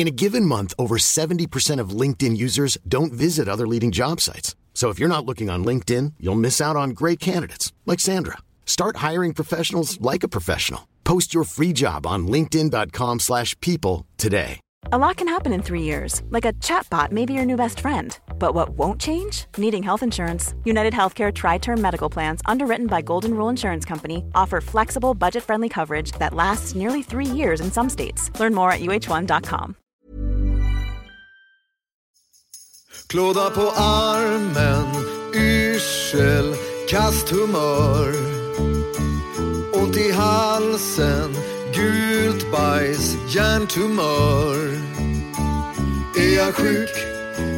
In a given month, over 70% of LinkedIn users don't visit other leading job sites. So if you're not looking on LinkedIn, you'll miss out on great candidates like Sandra. Start hiring professionals like a professional. Post your free job on linkedin.com/people today. A lot can happen in three years, like a chatbot may be your new best friend. But what won't change? Needing health insurance. United Healthcare Tri Term Medical Plans, underwritten by Golden Rule Insurance Company, offer flexible, budget friendly coverage that lasts nearly three years in some states. Learn more at uh1.com. Klåda på armen, yrsel, kasthumör. Ont i halsen, gult bajs, hjärntumör. Är jag sjuk?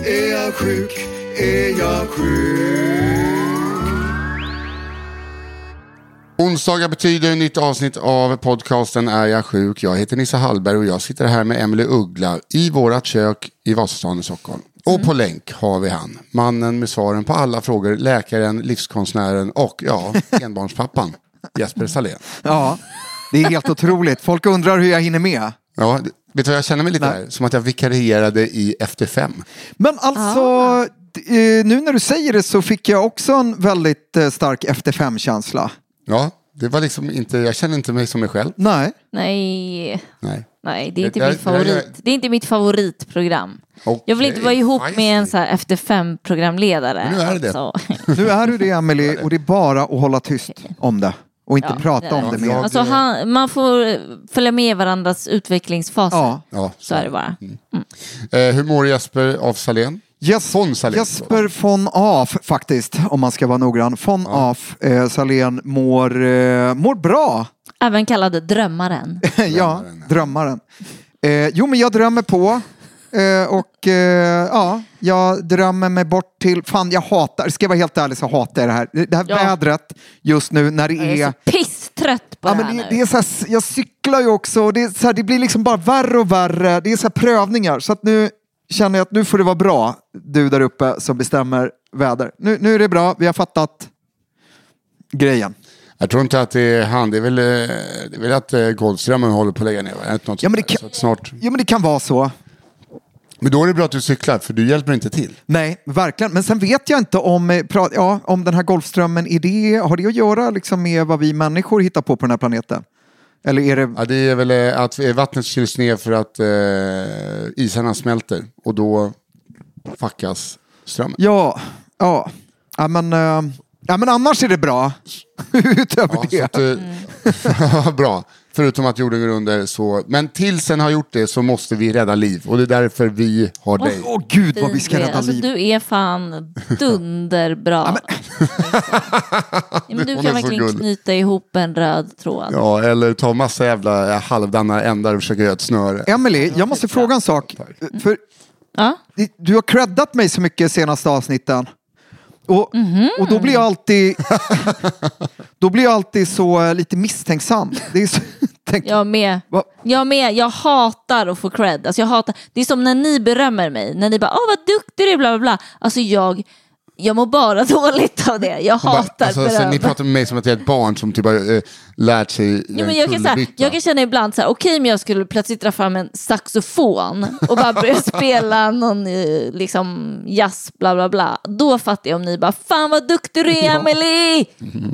Är jag sjuk? Är jag sjuk? Onsdagar betyder nytt avsnitt av podcasten Är jag sjuk? Jag heter Nissa Hallberg och jag sitter här med Emily Uggla i vårat kök i Vasastan i Stockholm. Och på länk har vi han, mannen med svaren på alla frågor, läkaren, livskonstnären och ja, enbarnspappan, Jesper Salén. Ja, det är helt otroligt. Folk undrar hur jag hinner med. Ja, vet du vad jag känner mig lite Nej. här? Som att jag vikarierade i Efter fem. Men alltså, eh, nu när du säger det så fick jag också en väldigt eh, stark efter fem-känsla. Ja, det var liksom inte, jag känner inte mig som mig själv. Nej. Nej, Nej. nej det är inte Det- mitt favorit. Det är inte mitt favoritprogram. Okej, Jag vill inte vara ihop feisty. med en så här efter fem programledare. Men nu är det det. Alltså. Nu är du det Emily och det är bara att hålla tyst om det. Och inte Ja, prata det om det mer. Alltså, han, man får följa med varandras utvecklingsfaser. Ja. Ja, Så är det bara. Eh, hur mår Jesper av Salén? Von Salén. Jesper von Af faktiskt, om man ska vara noggrann. Von Af eh, Salén mår, eh, mår bra. Även kallad Drömmaren. ja, drömmaren. Eh, jo, men jag drömmer på. Eh, och eh, ja, jag drömmer mig bort till, fan jag hatar, ska jag vara helt ärlig så hatar jag det här. Det här Ja. vädret just nu när det Jag är är så pisstrött på Ja, det men här det, nu. det är så här, jag cyklar ju också och det, är så här, det blir liksom bara värre och värre. Det är så här prövningar. Så att nu känner jag att nu får det vara bra, du där uppe som bestämmer väder. Nu, nu är det bra, vi har fattat grejen. Jag tror inte att det är han, det är väl, eh, det är väl att eh, Golfströmmen håller på att lägga ner. Något Ja, men det kan- snart... Ja men det kan vara så. Men då är det bra att du cyklar, för du hjälper inte till. Nej, verkligen. Men sen vet jag inte om, eh, ja, om den här Golfströmmen, är det, har det att göra liksom med vad vi människor hittar på på den här planeten? Eller är det... Ja, det är väl eh, att vattnet kyls ner för att eh, isarna smälter och då fuckas strömmen. Ja, ja. Ja men, eh, ja, men annars är det bra. Utöver Ja, det. att, eh, bra. Förutom att jorden går under så. Men tills den har gjort det så måste vi rädda liv. Och det är därför vi har dig. Åh gud vad vi ska Du är- rädda alltså, liv. Du är fan dunderbra. Ja, men du kan verkligen knyta ihop en röd tråd. Ja, eller ta massa jävla halvdana ändar och försöka göra ett snöre. Emily, jag måste fråga en sak. För Ja. du har creddat mig så mycket senaste avsnitten. Och, och då blir jag alltid Då blir jag alltid så eh, lite misstänksam. Det är så, tänk, Jag med. Va? Jag med. Jag hatar att få cred. Alltså jag hatar. Det är som när ni berömmer mig. När ni bara, åh vad duktig du är, bla bla bla. Alltså jag, jag mår bara dåligt av det. Jag Hon bara, hatar alltså, beröm. ni pratar med mig som att jag är ett barn som typ har eh, lärt sig Ja, men jag, kan, säga, jag kan känna ibland så här, okej om jag skulle plötsligt dra fram en saxofon och bara börja spela någon eh, liksom jazz bla bla bla. Då fattar jag om ni bara, fan vad duktig du är Emily!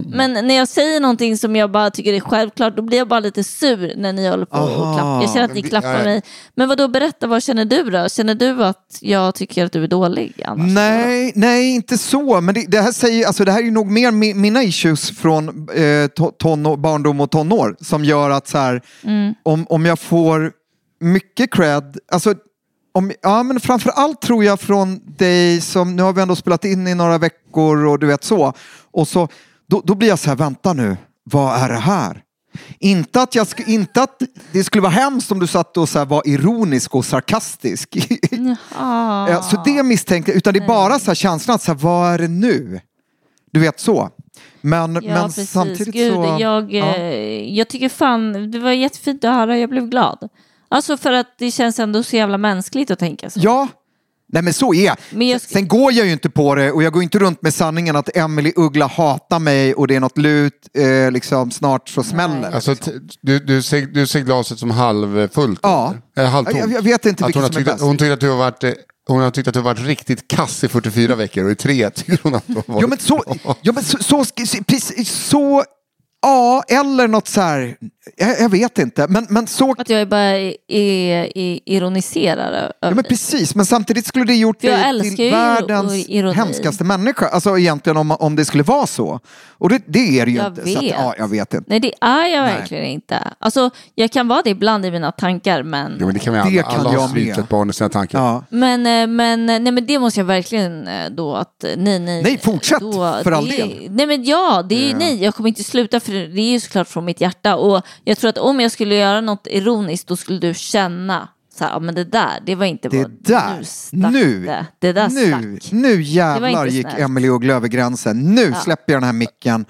Men när jag säger någonting som jag bara tycker är självklart, då blir jag bara lite sur när ni håller på och klappar. Jag känner att ni klappar mig. Men vad då berätta, vad känner du då? Känner du att jag tycker att du är dålig annars? nej, nej, inte så. Men det, det, här säger, alltså, det här är nog mer mi, mina issues från eh, to, ton och barndom och tonår som gör att så här, om, om jag får mycket cred, alltså om, ja, men framför allt tror jag från dig som, nu har vi ändå spelat in i några veckor och du vet så, och så då, då blir jag så här, vänta nu, vad är det här? Inte att, jag, sk- inte att det skulle vara hemskt om du satt och så här var ironisk och sarkastisk. Ah. Ja, så det misstänkte jag, utan det är bara så här känslan att så här, vad är det nu? Du vet så. Men, Ja, men precis. samtidigt Gud, så... jag, ja. eh, jag tycker fan, det var jättefint att höra, jag blev glad. Alltså för att det känns ändå så jävla mänskligt att tänka så. Ja, nej men så är jag. Men jag- Sen går jag ju inte på det och jag går inte runt med sanningen att Emily Uggla hatar mig och det är något lut, eh, liksom snart så smäller. Alltså, t- du, du, ser, du ser glaset som halvfullt? Ja. eller? Eller halvtomt? Jag- jag vet inte att vilket hon, som är tyckt, bäst. hon tyckte att du har varit eh, hon har tyckt att du har varit riktigt kass i 44 veckor och i tre tycker hon att du har varit Ja men så, ja, men så, så, så, så ja, eller något så här, jag, jag vet inte, men, men så, Att jag bara är, är, ironiserar ja, men precis, men samtidigt skulle det gjort dig till världens ironi. hemskaste människa, alltså egentligen om, om det skulle vara så. Och det, det är det ju Jag inte. Så att, vet. ja, jag vet inte. Nej det är jag Nej. verkligen inte. Alltså jag kan vara det ibland i mina tankar men Jo, men det kan vi alla. Det kan alla jag har med. sviket barn i sina tankar. Ja. Men, eh, men, eh, nej, men det måste jag verkligen eh, då att, nej nej. Nej, fortsätt, då, för all det, del. Nej men ja, det är, nej jag kommer inte sluta för det är ju såklart från mitt hjärta och jag tror att om jag skulle göra något ironiskt då skulle du känna så här, ja men det där, det var inte Det vad, där, nu stack nu, det. Det där nu, stack. nu jävlar gick snällt. Emily Uggla över gränsen. Nu Ja. släpper jag den här micken.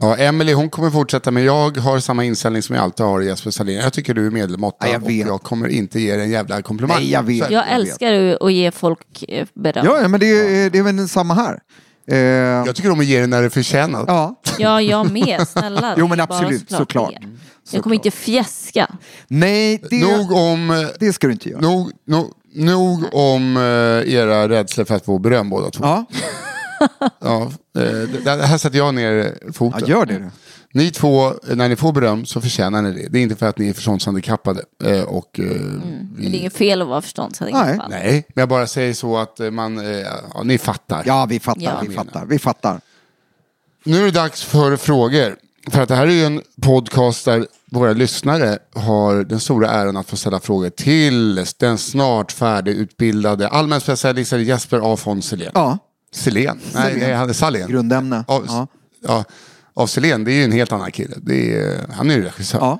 Ja, Emily hon kommer fortsätta men jag har samma inställning som jag alltid har i Jesper Salén. Jag tycker du är medelmåtta Ja, jag och vet. jag kommer inte ge dig en jävla komplimang. Nej, jag vet. Jag älskar ju att ge folk eh, beröm. Ja, ja men det, är- det är väl samma här. Eh, Jag tycker om att ge dig när det är förtjänat. ja. Ja, jag med. Snälla. Jo, men det absolut, såklart. det. Jag kommer inte fjäska. Nej, det, Nog om, det ska du inte göra. nog, nog, nog om eh, era rädslor för att få beröm båda två. Ja, Ja, eh, det, det här sätter jag ner foten. ja, gör det du. Ni två, när ni får beröm så förtjänar ni det. Det är inte för att ni är förståndshandikappade. Eh, och, eh, Men det är vi, inget fel att vara förståndshandikappad. nej, men jag bara säger så att eh, man, ja, ni fattar. Ja, vi fattar, Ja. vi fattar, vi fattar. Nu är det dags för frågor. För att det här är ju en podcast där våra lyssnare har den stora äran att få ställa frågor till den snart färdigutbildade allmänspecialisten Jesper A. von Silén. Ja, Silén? Nej, nej, han är Salén. grundämne. Ja. ja, av Silén, det är ju en helt annan kille. Det är, han är ju regissör. Ja.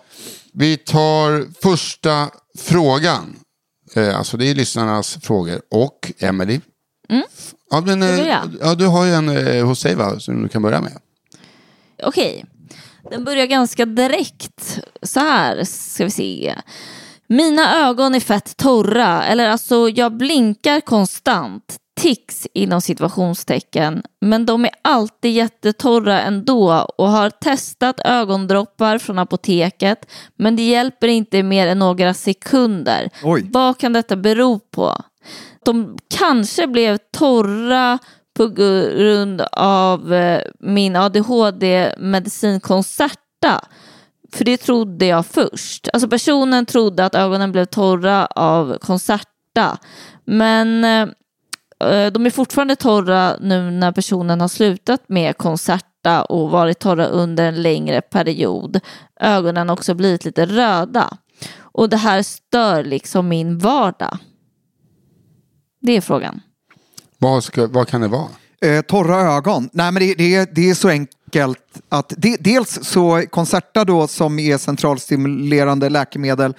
Vi tar första frågan. Eh, alltså det är lyssnarnas frågor. Och Emily. Ja, men, Det eh, ja, du har ju en eh, hos dig va, som du kan börja med. Okej, den börjar ganska direkt. Så här ska vi se. Mina ögon är fett torra, eller alltså jag blinkar konstant. Tics inom situationstecken. Men de är alltid jättetorra ändå och har testat ögondroppar från apoteket. Men det hjälper inte mer än några sekunder. Oj. Vad kan detta bero på? De kanske blev torra på grund av eh, min ADHD-medicin Concerta. För det trodde jag först. Alltså personen trodde att ögonen blev torra av Concerta. Men eh, de är fortfarande torra nu när personen har slutat med Concerta och varit torra under en längre period. Ögonen har också blivit lite röda. Och det här stör liksom min vardag. Det är frågan. Vad, ska, vad kan det vara? Eh, torra ögon. Nej, men det, det, det är så enkelt att det, dels så Concerta då som är centralstimulerande läkemedel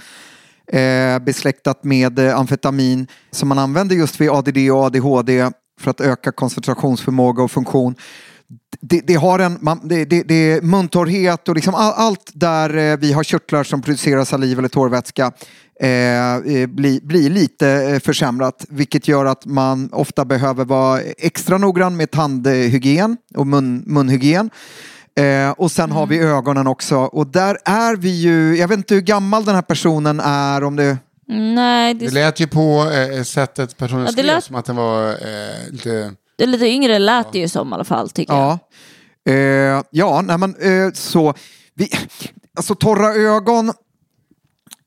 eh, besläktat med eh, amfetamin som man använder just vid ADD och ADHD för att öka koncentrationsförmåga och funktion. Det, det har en, man, det, det, det är muntorrhet och liksom all, allt där eh, vi har körtlar som producerar saliv eller tårvätska eh, eh blir, blir lite försämrat vilket gör att man ofta behöver vara extra noggrann med tandhygien och mun, munhygien. Eh, och sen har vi ögonen också och där är vi ju, jag vet inte hur gammal den här personen är om det Nej, det, Det lät ju på eh, sättet personen Ja, skrev lät- som att den var eh, lite... det är lite yngre lät det ju som i alla fall tycker jag. Ja, eh, ja nej, men, eh, så. Vi, alltså torra ögon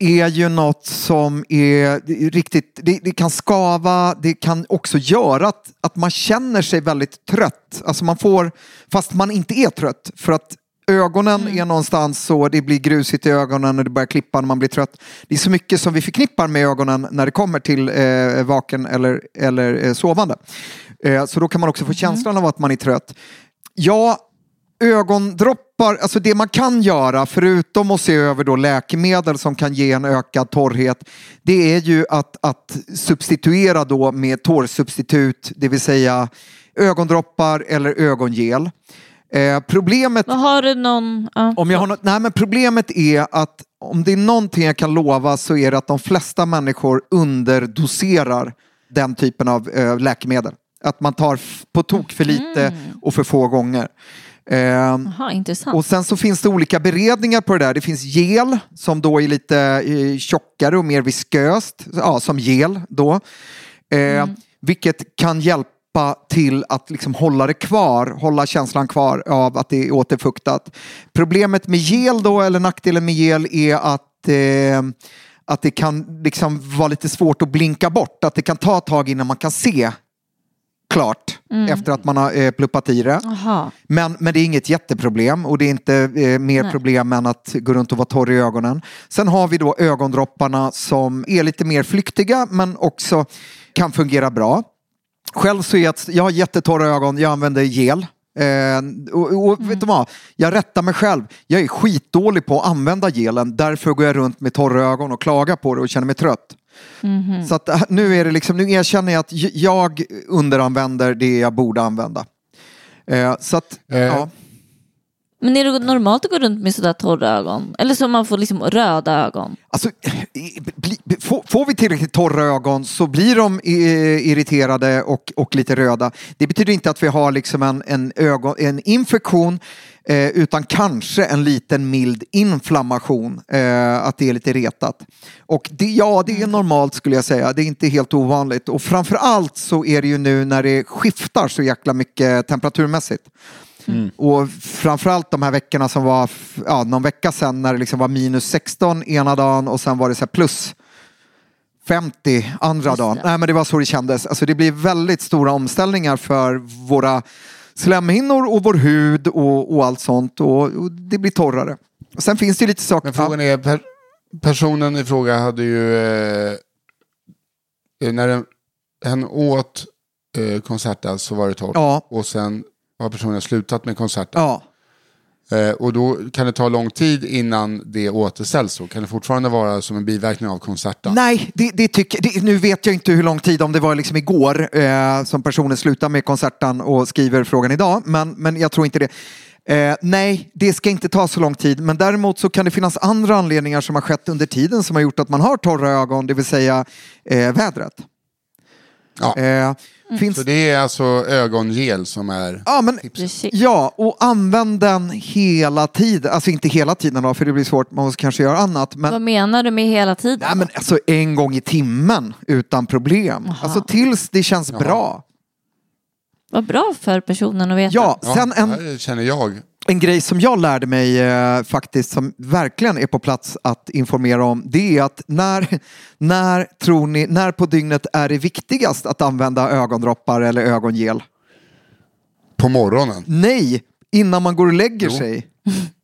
är ju något som är riktigt, det, det kan skava, det kan också göra att, att man känner sig väldigt trött. Alltså man får, fast man inte är trött, för att Ögonen är någonstans så, det blir grusigt i ögonen och det börjar klippa när man blir trött. Det är så mycket som vi förknippar med ögonen när det kommer till eh, vaken eller, eller eh, sovande. Eh, så då kan man också få känslan av att man är trött. Ja, ögondroppar, alltså det man kan göra förutom att se över då läkemedel som kan ge en ökad torrhet, det är ju att, att substituera då med tårsubstitut, det vill säga ögondroppar eller ögongel. Eh, problemet har du någon... Ja. om jag har något, nej, men problemet är att om det är någonting jag kan lova så är det att de flesta människor underdoserar den typen av eh, läkemedel. Att man tar på tok för lite och för få gånger. Eh, Jaha, intressant. och sen så finns det olika beredningar på det där. Det finns gel som då är lite eh, tjockare och mer visköst. Ja, som gel då. Eh, Vilket kan hjälpa till att liksom hålla det kvar, hålla känslan kvar av att det är återfuktat. Problemet med gel då, eller nackdelen med gel är att eh, att det kan liksom vara lite svårt att blinka bort. Att det kan ta ett tag innan man kan se klart efter att man har eh, pluppat i det. Men, men det är inget jätteproblem och det är inte eh, mer Nej. problem än att gå runt och vara torr i ögonen. Sen har vi då ögondropparna som är lite mer flyktiga men också kan fungera bra. Själv så är jag, jag har jättetorra ögon, jag använder gel. Eh, och, och vet du vad? Jag rättar mig själv. Jag är skitdålig på att använda gelen. Därför går jag runt med torra ögon och klagar på det och känner mig trött. Så att, äh, nu, är det liksom, nu erkänner jag att jag underanvänder det jag borde använda. Eh, så att, Eh, ja. Men är det normalt att gå runt med sådär torra ögon? Eller så man får liksom röda ögon? Alltså, bli, får, får vi tillräckligt torra ögon så blir de eh, irriterade och, och lite röda. Det betyder inte att vi har liksom en, en, ögon, en infektion eh, utan kanske en liten mild inflammation, eh, att det är lite retat. Och det, ja, det är normalt skulle jag säga. Det är inte helt ovanligt. Och framför allt så är det ju nu när det skiftar så jäkla mycket temperaturmässigt. Och framförallt de här veckorna som var, ja, någon vecka sedan när det liksom var minus 16 ena dagen och sen var det så här plus 50 andra dagen. Nej men det var så det kändes. Alltså det blir väldigt stora omställningar för våra slemhinnor och vår hud och, och allt sånt och, och det blir torrare. Och sen finns det ju lite saker. Men frågan är, per, personen i fråga hade ju, eh, när den, hen åt eh, Concerta så var det torrt. Ja. Och sen har personen slutat med Concerta. Ja. Eh, och då kan det ta lång tid innan det återställs. Så kan det fortfarande vara som en biverkning av Concerta. Nej, det, det tycker, det, nu vet jag inte hur lång tid, om det var liksom igår eh, som personen slutade med konserten och skriver frågan idag, men, men jag tror inte det. Eh, nej, det ska inte ta så lång tid, men däremot så kan det finnas andra anledningar som har skett under tiden som har gjort att man har torra ögon, det vill säga eh, vädret. Ja. Eh, finns, Så det är alltså ögongel som är... ja, men, Precis. ja, och använd den hela tiden, alltså inte hela tiden då, för det blir svårt, man måste kanske göra annat. Men, Vad menar du med hela tiden? Nej, men alltså en gång i timmen utan problem. Alltså tills det känns bra. Vad bra för personen att veta. Ja, sen en, det här känner jag. en grej som jag lärde mig eh, faktiskt som verkligen är på plats att informera om det är att när, när tror ni, när på dygnet är det viktigast att använda ögondroppar eller ögongel? På morgonen. Nej, innan man går och lägger Jo. sig.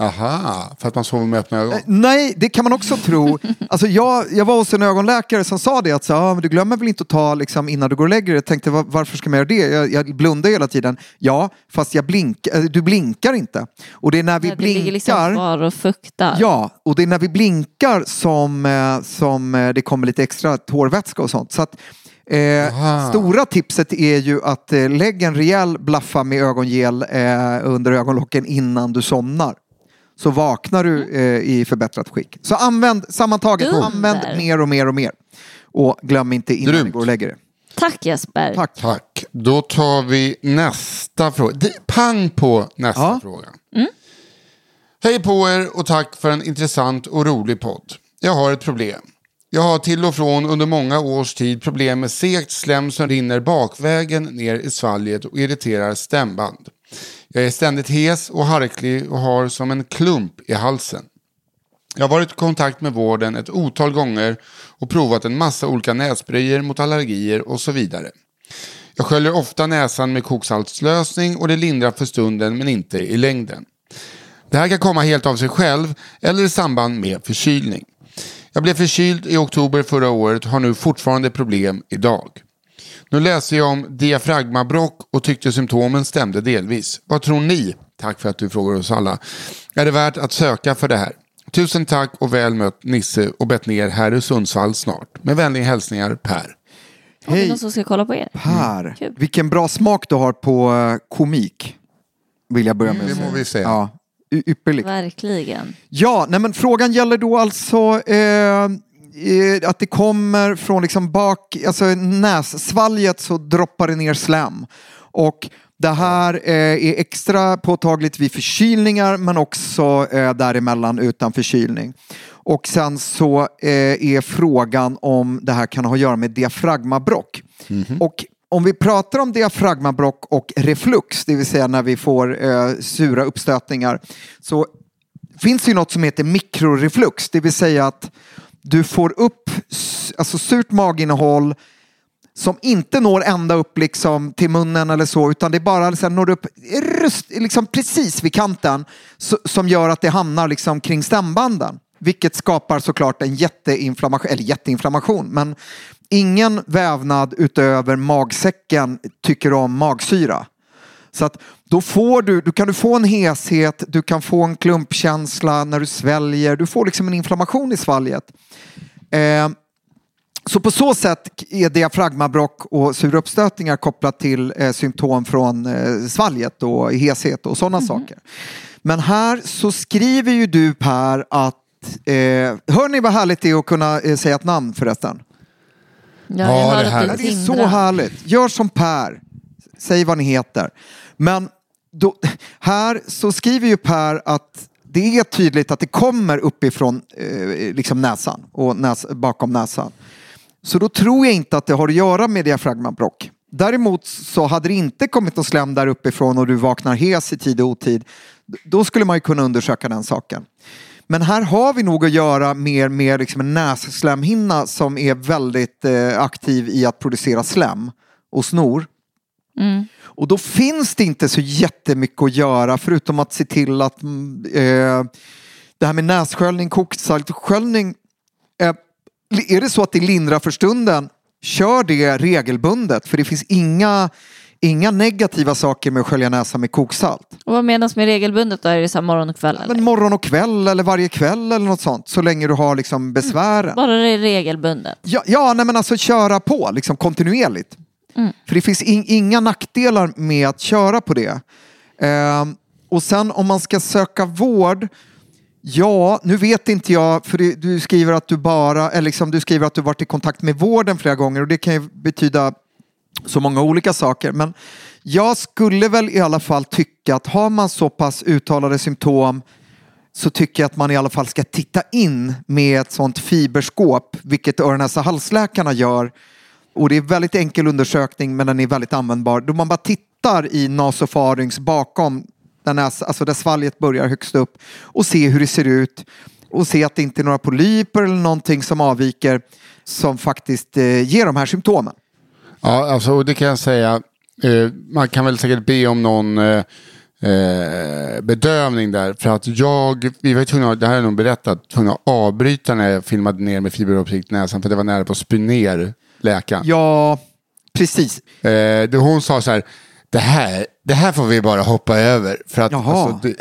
Aha, för att man sover med öppna ögon. Eh, Nej, det kan man också tro. Alltså jag, jag var hos en ögonläkare som sa det att så, ah, men du glömmer väl inte att ta liksom, innan du går och lägger dig. Jag tänkte "Va- varför ska man göra det? Jag, jag blundar hela tiden. Ja, fast jag blink, eh, du blinkar inte. Och det är när vi Ja, det ligger liksom blinkar. kvar och fuktar. Ja, och det är när vi blinkar som, eh, som eh, det kommer lite extra tårvätska och sånt. Så att, eh, stora tipset är ju att eh, lägg en rejäl blaffa med ögongel eh, under ögonlocken innan du somnar. Så vaknar du eh, i förbättrat skick. Så använd, sammantaget, Dunder. använd mer och mer och mer. Och glöm inte innan Grymt. du går och lägger dig. Tack Jesper. Tack. Tack. Då tar vi nästa fråga. Det- Pang på nästa Ja. fråga. Hej på er och tack för en intressant och rolig podd. Jag har ett problem. Jag har till och från under många års tid problem med segt slem som rinner bakvägen ner i svalget och irriterar stämband. Jag är ständigt hes och harklig och har som en klump i halsen. Jag har varit i kontakt med vården ett otal gånger och provat en massa olika nässprayer mot allergier och så vidare. Jag sköljer ofta näsan med koksaltslösning och det lindrar för stunden men inte i längden. Det här kan komma helt av sig själv eller i samband med förkylning. Jag blev förkyld i oktober förra året och har nu fortfarande problem idag. Nu läser jag om diafragmabrock och tyckte symptomen stämde delvis. Vad tror ni? Tack för att du frågar oss alla. Är det värt att söka för det här? Tusen tack och väl mött Nisse och bett ner här i Sundsvall snart. Med vänliga hälsningar Per. Har vi Hej någon som ska kolla på er? Per, Kul. vilken bra smak du har på eh, komik. Vill jag börja med Mm, att det må säga. vi säga. Ja, y- ypperligt. Verkligen. Ja, nej men frågan gäller då alltså eh, att det kommer från liksom bak, alltså nässvalget så droppar det ner slem. Och det här eh, är extra påtagligt vid förkylningar men också eh, däremellan utan förkylning. Och sen så eh, är frågan om det här kan ha att göra med diafragmabrock. Och om vi pratar om diafragmabrock och reflux, det vill säga när vi får eh, sura uppstötningar, så finns det ju något som heter mikroreflux, det vill säga att du får upp alltså surt maginnehåll som inte når ända upp liksom till munnen eller så, utan det bara liksom når upp röst, liksom precis vid kanten så, som gör att det hamnar liksom kring stämbanden. Vilket skapar såklart en jätteinflammation, eller jätteinflammation, men ingen vävnad utöver magsäcken tycker om magsyra. Så att då får du, du kan du få en heshet, du kan få en klumpkänsla när du sväljer, du får liksom en inflammation i svalget. Eh, så på så sätt är diafragmabrock och sura uppstötningar kopplat till eh, symptom från eh, svalget och heshet och sådana saker. Men här så skriver ju du Per att, eh, hör ni vad härligt det är att kunna eh, säga ett namn förresten? Ja, Ja, jag hör det här- Det är så härligt. Gör som Per. Säg vad ni heter. Men då, här så skriver ju Per att det är tydligt att det kommer uppifrån eh, liksom näsan och näs, bakom näsan. Så då tror jag inte att det har att göra med diafragmabrock. Däremot så hade det inte kommit någon slem där uppifrån och du vaknar hes i tid och otid. Då skulle man ju kunna undersöka den saken. Men här har vi nog att göra mer med liksom en nässlemhinna som är väldigt eh, aktiv i att producera slem och snor. Mm. Och då finns det inte så jättemycket att göra förutom att se till att mm, eh, det här med nässköljning, koksaltsköljning. Eh, är det så att det lindrar för stunden, kör det regelbundet. För det finns inga, inga negativa saker med att skölja näsan med koksalt. Och vad menas med regelbundet då? Är det så morgon och kväll? Eller? Men morgon och kväll eller varje kväll eller något sånt. Så länge du har liksom besvären. Bara det är regelbundet? Ja, ja nej men alltså köra på liksom kontinuerligt. Mm. För det finns in, inga nackdelar med att köra på det. Eh, och sen om man ska söka vård. Ja, nu vet inte jag, för det, du skriver att du bara, eller liksom, du skriver att du varit i kontakt med vården flera gånger och det kan ju betyda så många olika saker. Men jag skulle väl i alla fall tycka att har man så pass uttalade symptom så tycker jag att man i alla fall ska titta in med ett sånt fiberskåp, vilket öron näsa halsläkarna gör. Och det är väldigt enkel undersökning men den är väldigt användbar. Då man bara tittar i nasofarynx bakom där, här, alltså där svalget börjar högst upp och se hur det ser ut och se att det inte är några polyper eller någonting som avviker som faktiskt eh, ger de här symptomen. Ja, alltså och det kan jag säga. Eh, man kan väl säkert be om någon eh, eh, bedövning där. För att jag, vi var tvungna, det här har jag nog berättat, tvungna att avbryta när jag filmade ner med fiberoptik näsan. För det var nära på att spy ner läkaren. Ja, precis. Eh, hon sa så här, det här, det här får vi bara hoppa över. För att, Jaha. alltså, det,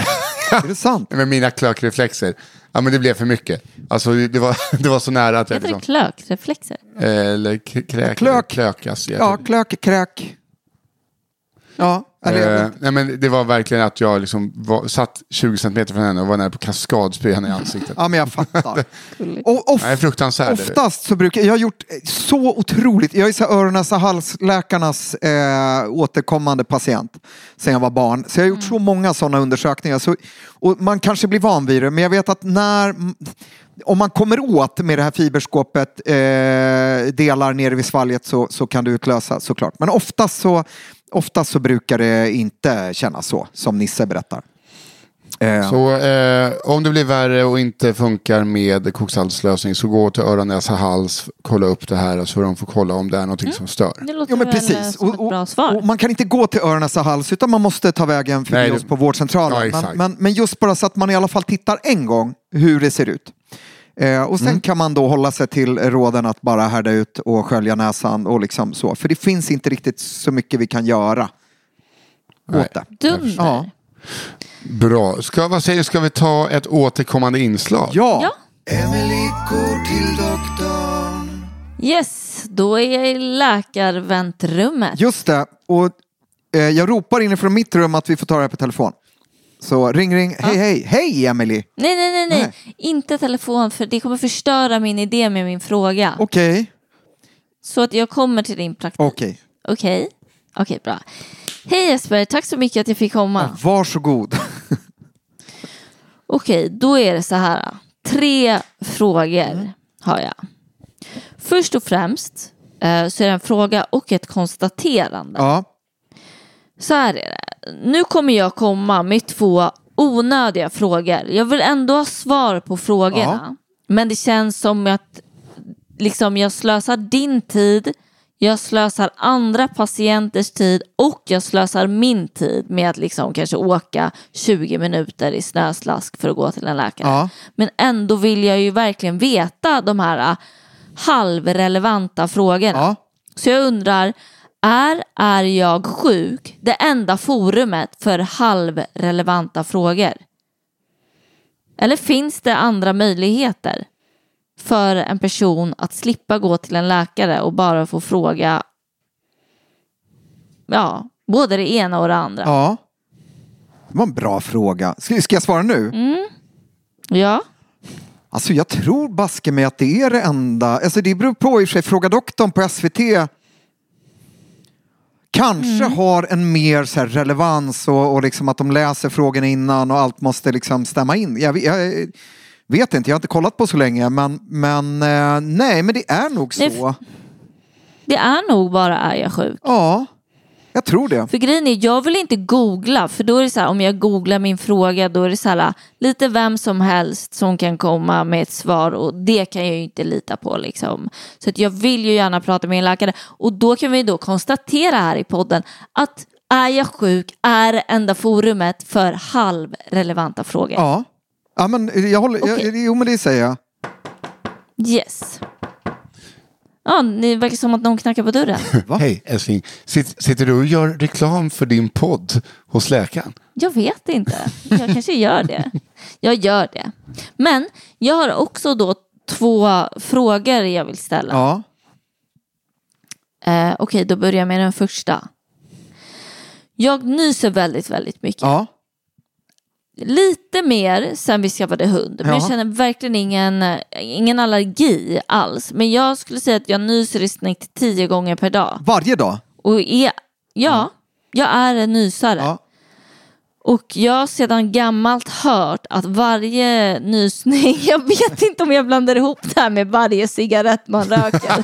Är det sant? med mina klökreflexer. Ja men det blev för mycket. Alltså det var, det var så nära att jag Heter det liksom, klökreflexer? eh, eller kräk, Klök. klökas. Jag Ja, klök, kräk. Ja, Eh, nej, men det var verkligen att jag liksom var, satt 20 centimeter från henne och var nära på kaskadspy henne i ansiktet. ja, men jag fattar. och, of, Nej, oftast så brukar jag har gjort så otroligt. Jag är så här öron näsa halsläkarnas eh, återkommande patient sen jag var barn. Så jag har gjort så många sådana undersökningar. Så, och man kanske blir van vid det, men jag vet att när om man kommer åt med det här fiberskåpet eh, delar nere vid svalget så, så kan det utlösa såklart. Men oftast så, oftast så brukar det inte kännas så som Nisse berättar. Eh, Så eh, om det blir värre och inte funkar med koksaltslösning så gå till öron, näsa, hals, kolla upp det här så de får kolla om det är någonting som stör. Det låter Jo men väl eh, precis. som ett bra svar. och man kan inte gå till öron, näsa, hals utan man måste ta vägen förbi oss på vårdcentralen. Ja, men, men, men just bara så att man i alla fall tittar en gång hur det ser ut. Eh, och sen Mm. kan man då hålla sig till råden att bara härda ut och skölja näsan och liksom så. För det finns inte riktigt så mycket vi kan göra Nej. åt det. Dunder. Ja. Bra. Ska, vad säger ska vi ta ett återkommande inslag? Ja. Ja. Emily går till doktorn. Yes, då är jag i läkarväntrummet. just det. Och eh, jag ropar inifrån mitt rum att vi får ta det här på telefon. Så ring, ring. Hej, hej. Hej, Emily. Nej, nej, nej, nej. Nej. Inte telefon för det kommer förstöra min idé med min fråga. Okej. Så att jag kommer till din praktik. Okej. Okej, okej bra. Hej Jesper, tack så mycket att jag fick komma. Varsågod. Okej, då är det så här. Tre frågor har jag. Först och främst eh, så är det en fråga och ett konstaterande. ja. Så här är det. Nu kommer jag komma med två onödiga frågor. Jag vill ändå ha svar på frågorna. Men det känns som att liksom, jag slösar din tid, jag slösar andra patienters tid och jag slösar min tid med att liksom kanske åka 20 minuter i snöslask för att gå till en läkare. Ja. Men ändå vill jag ju verkligen veta de här äh, halvrelevanta frågorna. Ja. Så jag undrar, är Är jag sjuk det enda forumet för halvrelevanta frågor? Eller finns det andra möjligheter för en person att slippa gå till en läkare och bara få fråga ja, både det ena och det andra? Ja. Det var en bra fråga. Ska, ska jag svara nu? Ja, Alltså jag tror baske mig att det är det enda. Alltså det beror på i och för sig. Fråga doktorn på SVT kanske har en mer så relevans och, och liksom att de läser frågorna innan och allt måste liksom stämma in. Jag, vet- jag vet inte, jag har inte kollat på så länge men, men eh, nej men det är nog så. det är nog bara är jag sjuk. Ja, jag tror det. För grejen är, jag vill inte googla, för då är det så här, om jag googlar min fråga, då är det så här, lite vem som helst som kan komma med ett svar och det kan jag ju inte lita på liksom. Så att jag vill ju gärna prata med en läkare och då kan vi då konstatera här i podden att är jag sjuk är det enda forumet för halvrelevanta frågor. Ja, ja men jag håller, Okej. jag, jo men det säger jag. Yes. Ja, det verkar som att någon knackar på dörren. Hej älskling, Sitt, sitter du och gör reklam för din podd hos läkaren? Jag vet inte. Jag kanske gör det. Jag gör det. Men jag har också då två frågor jag vill ställa. Ja, Eh, Okej, då börjar jag med den första. Jag nyser väldigt, väldigt mycket. ja, Lite mer sen vi skaffade hund. Men jag Ja. känner verkligen ingen, ingen allergi alls. Men jag skulle säga att jag nyser i snitt tio gånger per dag. varje dag. Och är, ja, jag är en nysare. Ja. Och jag har sedan gammalt hört att varje nysning, jag vet inte om jag blandar ihop det här med varje cigarett man röker.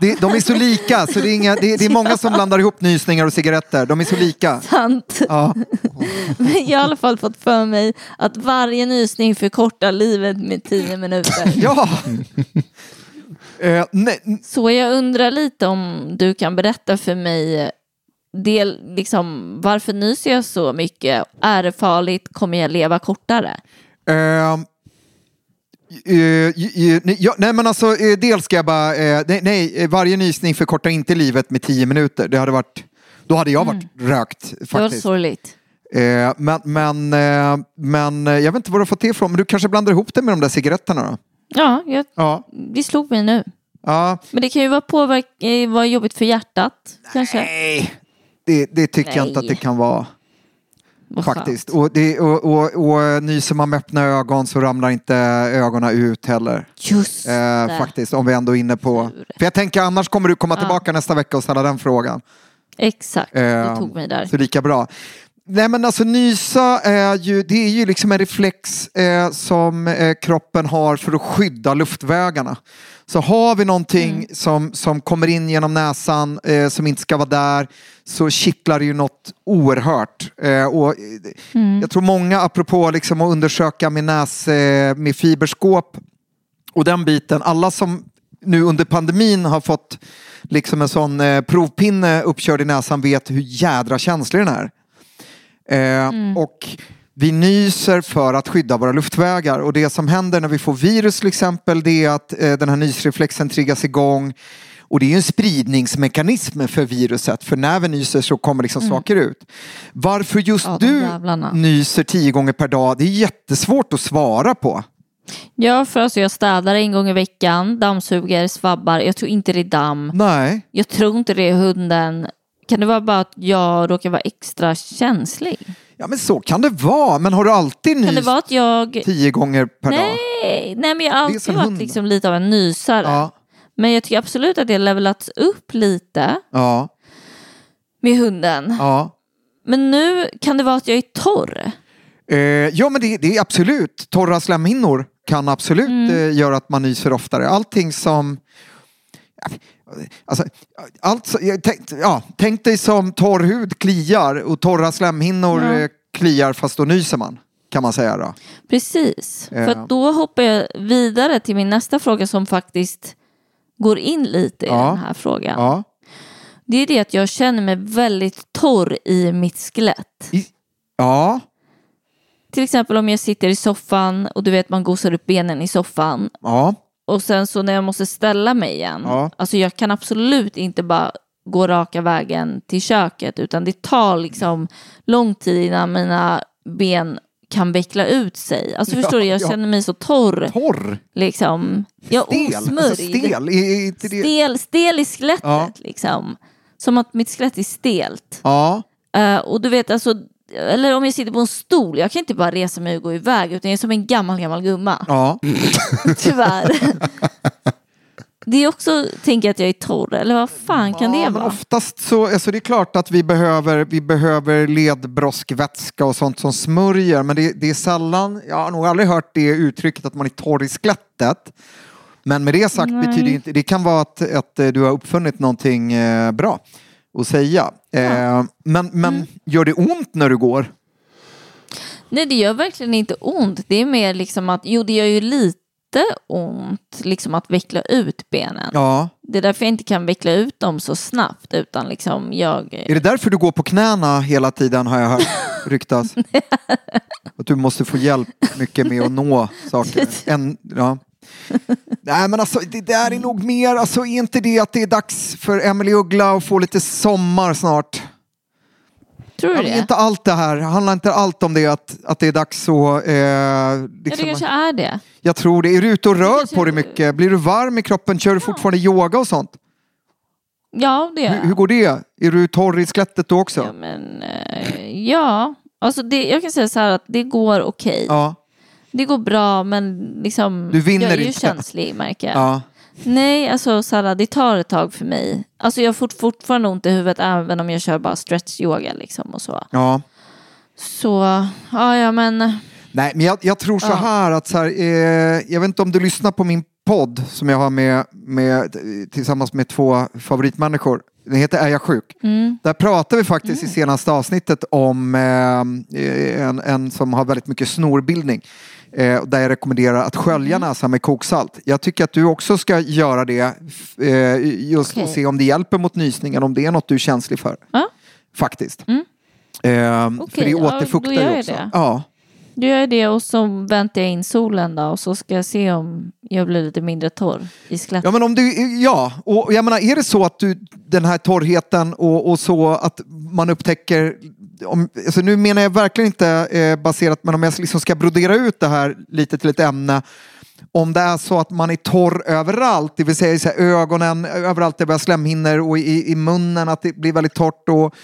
Det, de är så lika, så det är, inga, det, det är många som blandar ihop nysningar och cigaretter. De är så lika. Sant. Ja. Men jag har i alla fall fått för mig att varje nysning förkortar livet med tio minuter. ja. Nej, Så jag undrar lite om du kan berätta för mig del, liksom, varför nyser jag så mycket? Är det farligt? Kommer jag leva kortare? Eh, eh, nej, ja, nej men alltså, eh, dels ska jag bara, eh, nej, nej, eh, varje nysning förkortar inte livet med tio minuter. Det hade varit, då hade jag varit rökt Det var faktiskt. sorgligt. Men, men, men jag vet inte vad du har fått det ifrån, men du kanske blandar ihop det med de där cigaretterna då? Ja, jag, Ja. det slog mig nu. ja. Men det kan ju vara, påverk, vara jobbigt för hjärtat. Kanske. Nej, det, det tycker jag inte att det Nej. kan vara. Vad Faktiskt. Och, det, och, och, och nyser man med öppna ögon så ramlar inte ögonen ut heller. Just Eh, det. faktiskt, om vi ändå är inne på... För jag tänker annars kommer du komma tillbaka nästa vecka och ställa den frågan. Exakt, Eh, det tog mig där. Så lika bra. Nej men alltså nysa är ju, det är ju liksom en reflex eh, som eh, kroppen har för att skydda luftvägarna. Så har vi någonting som, som kommer in genom näsan eh, som inte ska vara där så kittlar det ju något oerhört. Eh, och, eh, Jag tror många, apropå liksom att undersöka med näs eh, med fiberskåp och den biten, alla som nu under pandemin har fått liksom en sån eh, provpinne uppkörd i näsan vet hur jädra känslig den är. Eh, Och vi nyser för att skydda våra luftvägar och det som händer när vi får virus till exempel det är att eh, den här nysreflexen triggas igång och det är ju en spridningsmekanism för viruset för när vi nyser så kommer liksom saker ut. Varför just Ja, du jävlarna. nyser tio gånger per dag det är jättesvårt att svara på. Ja, för alltså jag städar en gång i veckan, dammsuger, svabbar. Jag tror inte det är damm. Nej. Jag tror inte det är hunden. Kan det vara bara att jag råkar vara extra känslig? Ja men så kan det vara. Men har du alltid Kan det nyst vara att jag... tio gånger per dag? Nej, nej men jag har alltid varit liksom lite av en nysare. Ja. Men jag tycker absolut att det har levelats upp lite Ja. med hunden. ja. Men nu kan det vara att jag är torr. Eh, ja men det, det är absolut. Torra slemhinnor kan absolut Mm. eh, göra att man nyser oftare. Allting som... Alltså, allt, tänk, ja, tänk dig som torr hud kliar och torra slemhinnor Ja. eh, kliar fast då nyser man. Kan man säga då. Precis. Ja. För då hoppar jag vidare till min nästa fråga som faktiskt går in lite i Ja. den här frågan. Ja. Det är det att jag känner mig väldigt torr i mitt skelett. I, ja. Till exempel om jag sitter i soffan och du vet man gosar upp benen i soffan Ja. Och sen så när jag måste ställa mig igen. Ja. Alltså jag kan absolut inte bara gå raka vägen till köket utan det tar liksom lång tid innan mina ben kan veckla ut sig. Alltså Ja, förstår du, jag ja. känner mig så torr. Torr. Liksom. Jag Stel. osmörjd. Alltså, stel. Inte det... Stel, stel i skelettet Ja. liksom. Som att mitt skelett är stelt. Ja. Eh, och du vet alltså, eller om jag sitter på en stol, jag kan inte bara resa mig och gå iväg utan jag är som en gammal, gammal gumma. Ja. Tyvärr. Det är också, tänker jag att jag är torr, eller vad fan kan ja, det vara? oftast så, alltså det är klart att vi behöver, vi behöver ledbroskvätska och sånt som smörjer. Men det, det är sällan, jag har nog aldrig hört det uttrycket att man är torr i skelettet. Men med det sagt Nej. betyder inte, det kan vara att, att du har uppfunnit någonting eh, bra att säga. Eh, men men Mm. gör det ont när du går? Nej, det gör verkligen inte ont. Det är mer liksom att, jo det gör ju lite ont liksom att veckla ut benen. Ja. Det är därför jag inte kan veckla ut dem så snabbt utan liksom jag... Är det därför du går på knäna hela tiden har jag hört ryktas? Att du måste få hjälp mycket med att nå saker. En, ja. Nej men alltså det där är nog mer, alltså är inte det att det är dags för Emily Uggla att få lite sommar snart? Tror du det? inte allt det här, handlar inte allt om det att, att det är dags att... Eh, Ja, det liksom, kanske är det. Jag tror det. Är du ute och rör kanske- på dig mycket? Blir du varm i kroppen? Kör du fortfarande yoga och sånt? Ja, det gör Hur, hur går det? Är du torr i skelettet då också? Ja, men, eh, ja. Alltså det, jag kan säga så här att det går okej. Ja. Det går bra men liksom, Du vinner jag är ju inte. känslig märker jag. ja. Nej, alltså Sara, det tar ett tag för mig. Alltså jag har fort, fortfarande ont i huvudet även om jag kör bara stretch-yoga liksom och så. ja. Så, ja, ja men, Nej, men jag, jag tror så Ja. här att så här, eh, jag vet inte om du lyssnar på min podd som jag har med, med, tillsammans med två favoritmänniskor. Den heter Är jag sjuk? mm, Där pratar vi faktiskt i senaste avsnittet om eh, en, en som har väldigt mycket snorbildning. Eh, där jag rekommenderar att skölja Mm. näsan med koksalt. Jag tycker att du också ska göra det. Eh, just Okej. och se om det hjälper mot nysningen, om det är något du är känslig för. Ja. Faktiskt. Mm. Eh, Okej, för det ja, återfuktar gör ju också. det. Ja. då gör det och så väntar jag in solen då och så ska jag se om jag blir lite mindre torr i skelettet. Ja, men om du, ja, och jag menar, är det så att du, den här torrheten och, och så att man upptäcker, om, alltså nu menar jag verkligen inte eh, baserat, men om jag liksom ska brodera ut det här lite till ett ämne, om det är så att man är torr överallt, det vill säga i så här ögonen, överallt där vi har slemhinnor och i, i munnen, att det blir väldigt torrt och,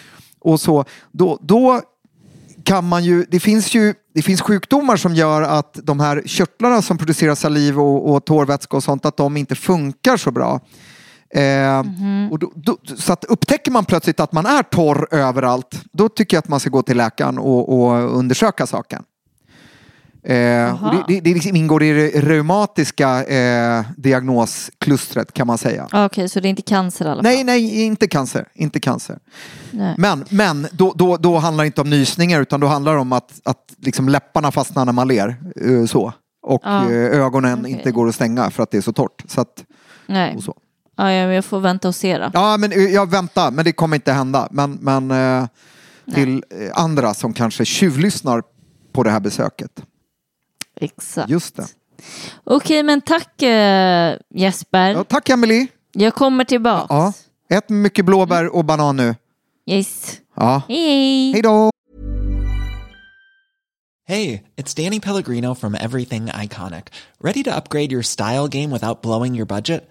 och så, då, då kan man ju, det finns ju det finns sjukdomar som gör att de här körtlarna som producerar saliv och, och tårvätska och sånt, att de inte funkar så bra. Eh, och då, då, så att upptäcker man plötsligt att man är torr överallt, då tycker jag att man ska gå till läkaren och, och undersöka saken. Eh, och det, det, det liksom ingår i det reumatiska eh, diagnosklustret kan man säga. Ah, Okej, så det är inte cancer i alla fall? Nej, nej, inte cancer. Inte cancer. Nej. Men, men då, då, då handlar det inte om nysningar utan då handlar det om att, att liksom läpparna fastnar när man ler. eh, Så. Och Ja. eh, ögonen Okej. inte går att stänga för att det är så torrt. Så att, Nej. och så. Ja, ja, men jag får vänta och se då. Ja, men eh, jag väntar, men det kommer inte hända. Men, men eh, till eh, andra som kanske tjuvlyssnar på det här besöket. Exakt. Just det. Okej, men tack eh, Jesper. Ja, tack Emily. Jag kommer tillbaka. Ja. Ät mycket blåbär och banan nu. Yes. Ja. Hej. Hej då! Hey, it's Danny Pellegrino from Everything Iconic. Ready to upgrade your style game without blowing your budget?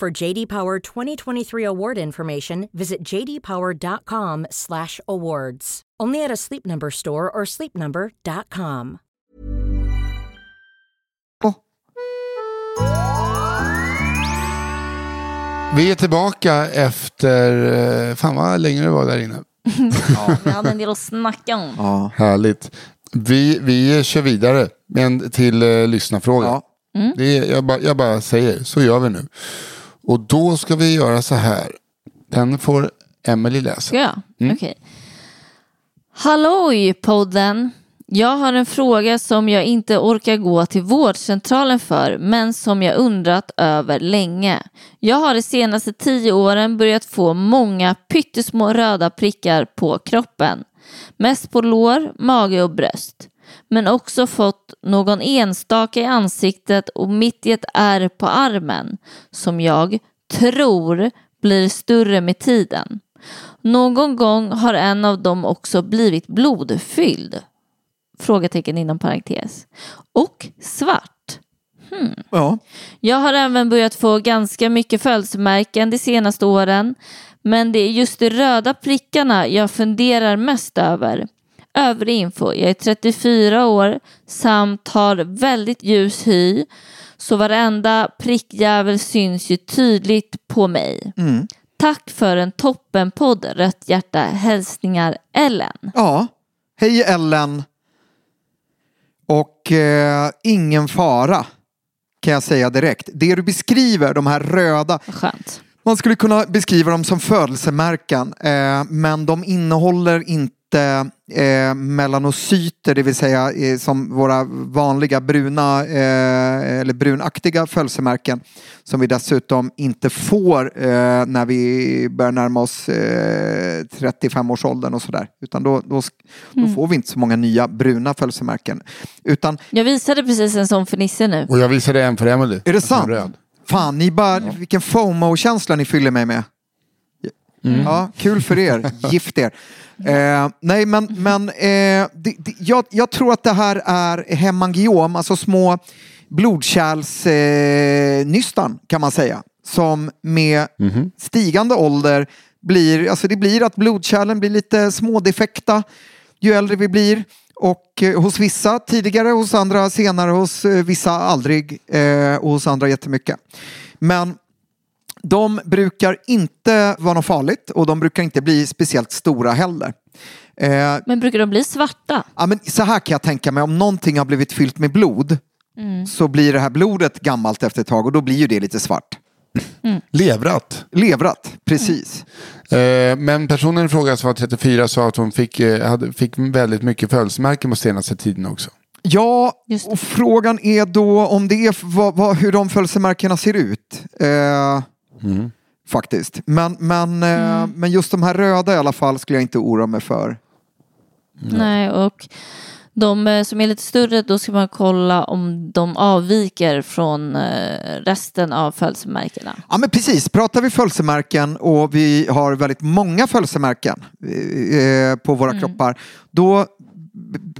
For JD Power 2023 award information, visit jdpower.com/awards. Only at a Sleep Number store or sleepnumber.com. Vi är tillbaka efter, eh, fan vad länge det var där inne. Vi hade en del att snacka om. Ja. Härligt. Vi, vi kör vidare med en till eh, lyssnarfråga. Ja. Det är, jag, bara, jag bara säger, så gör vi nu. Och då ska vi göra så här. Den får Emily läsa. Ska jag? Okej. Halloj podden! Jag har en fråga som jag inte orkar gå till vårdcentralen för men som jag undrat över länge. Jag har de senaste tio åren börjat få många pyttesmå röda prickar på kroppen. Mest på lår, mage och bröst. Men också fått någon enstaka i ansiktet och mitt i ett ärr på armen som jag tror blir större med tiden. Någon gång har en av dem också blivit blodfylld. Frågetecken inom parentes. Och svart. Ja. Jag har även börjat få ganska mycket födelsemärken de senaste åren. Men det är just de röda prickarna jag funderar mest över. Övrig info. Jag är 34 år samt har väldigt ljus hy. Så varenda prickjävel syns ju tydligt på mig. Tack för en toppenpodd Rött hjärta. Hälsningar Ellen. ja. Hej Ellen. Och eh, ingen fara kan jag säga direkt. Det du beskriver, de här röda, skönt. man skulle kunna beskriva dem som födelsemärken. Eh, men de innehåller inte eh, melanocyter, det vill säga eh, som våra vanliga bruna eh, eller brunaktiga födelsemärken. Som vi dessutom inte får eh, när vi börjar närma oss eh, 35-årsåldern och sådär. Utan då, då, då får vi inte så många nya bruna födelsemärken. Utan Jag visade precis en sån för Nisse nu. Och jag visade en för Emily. är det sant? Fan, ni bara, vilken FOMO-känsla ni fyller mig med. Ja, kul för er. Gift er. Eh, nej, men, men eh, det, det, jag, jag tror att det här är hemangiom, alltså små blodkärlsnystan eh, kan man säga. Som med stigande ålder blir, alltså det blir att blodkärlen blir lite smådefekta ju äldre vi blir. Och eh, hos vissa tidigare, hos andra senare, hos eh, vissa aldrig eh, och hos andra jättemycket. Men de brukar inte vara något farligt och de brukar inte bli speciellt stora heller. Eh, Men brukar de bli svarta? ja, men så här kan jag tänka mig, om någonting har blivit fyllt med blod så blir det här blodet gammalt efter ett tag och då blir ju det lite svart. Levrat. Levrat, precis. Eh, men personen i fråga som var 34 sa att hon fick, eh, hade, fick väldigt mycket födelsemärken på senaste tiden också. Ja, och frågan är då om det är vad, vad, hur de födelsemärkena ser ut. Eh, Faktiskt. Men, men, eh, men just de här röda i alla fall skulle jag inte oroa mig för. Nej, och de eh, som är lite större, då ska man kolla om de avviker från eh, resten av födelsemärkena. Ja men precis, pratar vi födelsemärken och vi har väldigt många födelsemärken på våra kroppar, då,